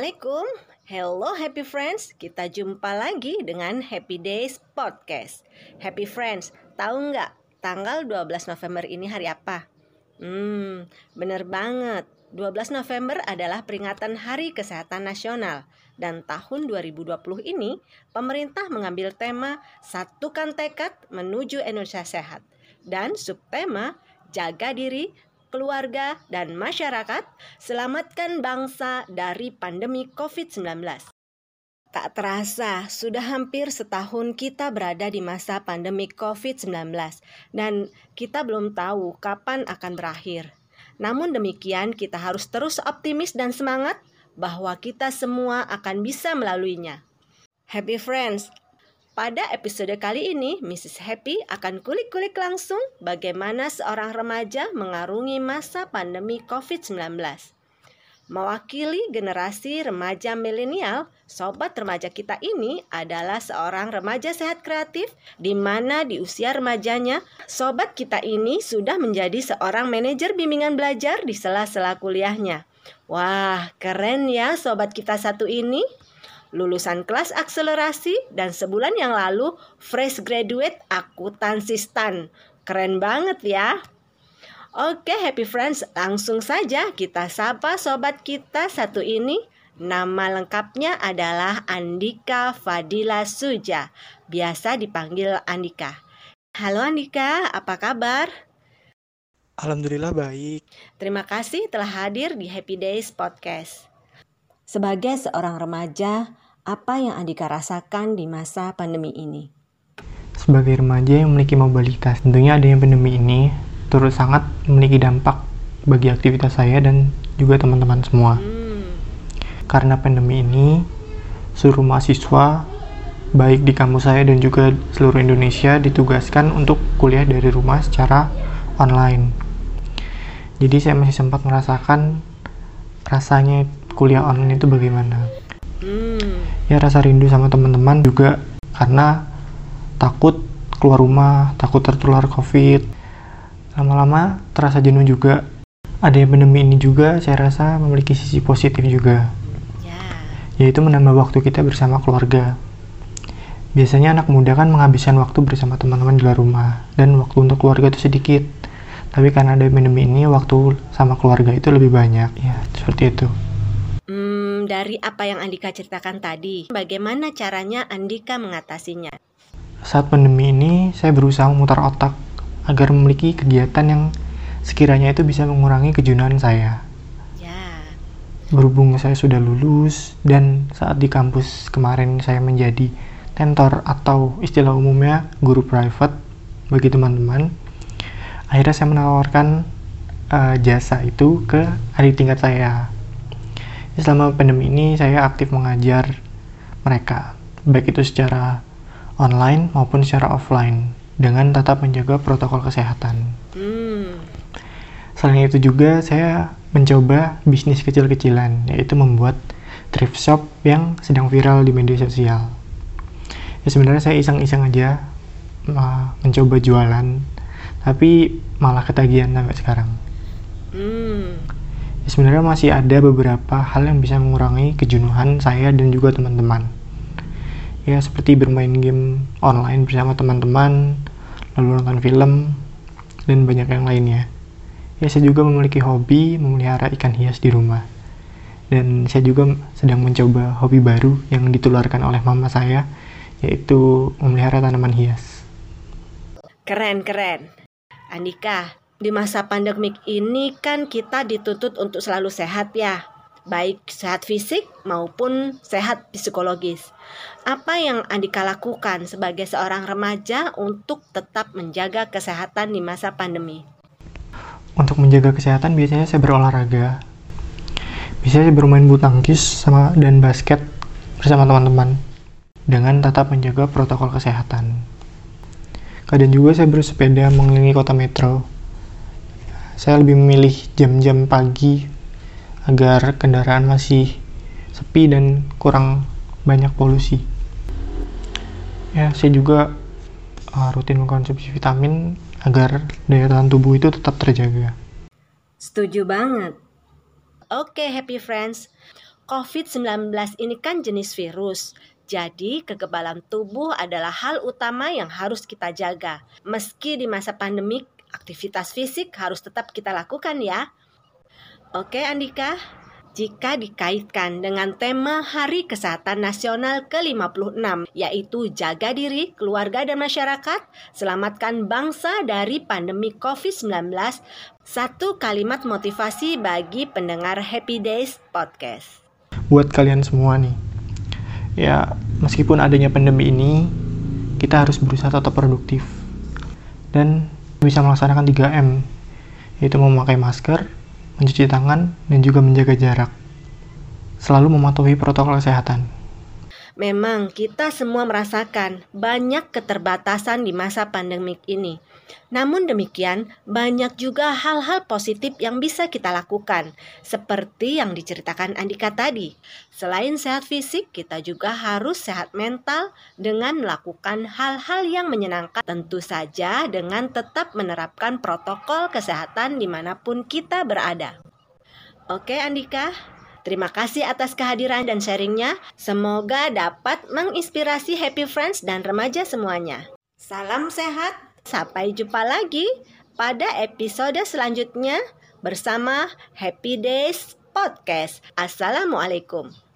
Assalamualaikum, hello happy friends. Kita jumpa lagi dengan Happy Days Podcast. Happy friends, tahu nggak tanggal 12 November ini hari apa? Hmm, bener banget. 12 November adalah peringatan Hari Kesehatan Nasional. Dan tahun 2020 ini pemerintah mengambil tema Satukan Tekad Menuju Indonesia Sehat. Dan subtema Jaga Diri, keluarga, dan masyarakat, selamatkan bangsa dari pandemi COVID-19. Tak terasa, sudah hampir setahun kita berada di masa pandemi COVID-19 dan kita belum tahu kapan akan berakhir. Namun demikian, kita harus terus optimis dan semangat bahwa kita semua akan bisa melaluinya. Happy friends, pada episode kali ini, Mrs. Happy akan kulik-kulik langsung bagaimana seorang remaja mengarungi masa pandemi COVID-19. Mewakili generasi remaja milenial, sobat remaja kita ini adalah seorang remaja sehat kreatif di mana di usia remajanya, sobat kita ini sudah menjadi seorang manajer bimbingan belajar di sela-sela kuliahnya. Wah, keren ya sobat kita satu ini lulusan kelas akselerasi, dan sebulan yang lalu fresh graduate akuntansi STAN. Keren banget ya. Oke happy friends, langsung saja kita sapa sobat kita satu ini. Nama lengkapnya adalah Andika Fadila Suja, biasa dipanggil Andika. Halo Andika, apa kabar? Alhamdulillah baik. Terima kasih telah hadir di Happy Days Podcast. Sebagai seorang remaja, apa yang Andika rasakan di masa pandemi ini? Sebagai remaja yang memiliki mobilitas, tentunya adanya pandemi ini turut sangat memiliki dampak bagi aktivitas saya dan juga teman-teman semua. Hmm. Karena pandemi ini, seluruh mahasiswa baik di kampus saya dan juga seluruh Indonesia ditugaskan untuk kuliah dari rumah secara online. Jadi saya masih sempat merasakan rasanya kuliah online itu bagaimana. Hmm. Ya rasa rindu sama teman-teman juga karena takut keluar rumah, takut tertular COVID. Lama-lama terasa jenuh juga. Ada yang pandemi ini juga saya rasa memiliki sisi positif juga. Ya. Yaitu menambah waktu kita bersama keluarga. Biasanya anak muda kan menghabiskan waktu bersama teman-teman di luar rumah dan waktu untuk keluarga itu sedikit. Tapi karena ada pandemi ini waktu sama keluarga itu lebih banyak. Ya, seperti itu. Dari apa yang Andika ceritakan tadi, bagaimana caranya Andika mengatasinya? Saat pandemi ini, saya berusaha memutar otak agar memiliki kegiatan yang sekiranya itu bisa mengurangi kejenuhan saya. Ya. Berhubung saya sudah lulus dan saat di kampus kemarin saya menjadi tentor atau istilah umumnya guru private bagi teman-teman, akhirnya saya menawarkan uh, jasa itu ke adik tingkat saya selama pandemi ini saya aktif mengajar mereka, baik itu secara online maupun secara offline, dengan tetap menjaga protokol kesehatan. Hmm. Selain itu juga saya mencoba bisnis kecil-kecilan, yaitu membuat thrift shop yang sedang viral di media sosial. Ya sebenarnya saya iseng-iseng aja uh, mencoba jualan, tapi malah ketagihan sampai sekarang. Hmm sebenarnya masih ada beberapa hal yang bisa mengurangi kejenuhan saya dan juga teman-teman. Ya, seperti bermain game online bersama teman-teman, lalu nonton film, dan banyak yang lainnya. Ya, saya juga memiliki hobi memelihara ikan hias di rumah. Dan saya juga sedang mencoba hobi baru yang ditularkan oleh mama saya, yaitu memelihara tanaman hias. Keren, keren. Andika, di masa pandemik ini kan kita dituntut untuk selalu sehat ya, baik sehat fisik maupun sehat psikologis. Apa yang Andika lakukan sebagai seorang remaja untuk tetap menjaga kesehatan di masa pandemi? Untuk menjaga kesehatan biasanya saya berolahraga. Biasanya saya bermain bulu tangkis sama dan basket bersama teman-teman dengan tetap menjaga protokol kesehatan. Kadang juga saya bersepeda mengelilingi kota metro saya lebih memilih jam-jam pagi agar kendaraan masih sepi dan kurang banyak polusi. Ya, saya juga uh, rutin mengkonsumsi vitamin agar daya tahan tubuh itu tetap terjaga. Setuju banget. Oke, happy friends. COVID-19 ini kan jenis virus. Jadi, kekebalan tubuh adalah hal utama yang harus kita jaga. Meski di masa pandemik, aktivitas fisik harus tetap kita lakukan ya. Oke, Andika. Jika dikaitkan dengan tema Hari Kesehatan Nasional ke-56, yaitu jaga diri, keluarga, dan masyarakat, selamatkan bangsa dari pandemi COVID-19, satu kalimat motivasi bagi pendengar Happy Days Podcast. Buat kalian semua nih, ya meskipun adanya pandemi ini, kita harus berusaha tetap produktif dan bisa melaksanakan 3M, yaitu memakai masker, mencuci tangan, dan juga menjaga jarak. Selalu mematuhi protokol kesehatan. Memang kita semua merasakan banyak keterbatasan di masa pandemik ini. Namun demikian, banyak juga hal-hal positif yang bisa kita lakukan, seperti yang diceritakan Andika tadi. Selain sehat fisik, kita juga harus sehat mental dengan melakukan hal-hal yang menyenangkan, tentu saja dengan tetap menerapkan protokol kesehatan di mana pun kita berada. Oke, Andika. Terima kasih atas kehadiran dan sharingnya. Semoga dapat menginspirasi happy friends dan remaja semuanya. Salam sehat, sampai jumpa lagi pada episode selanjutnya bersama Happy Days Podcast. Assalamualaikum.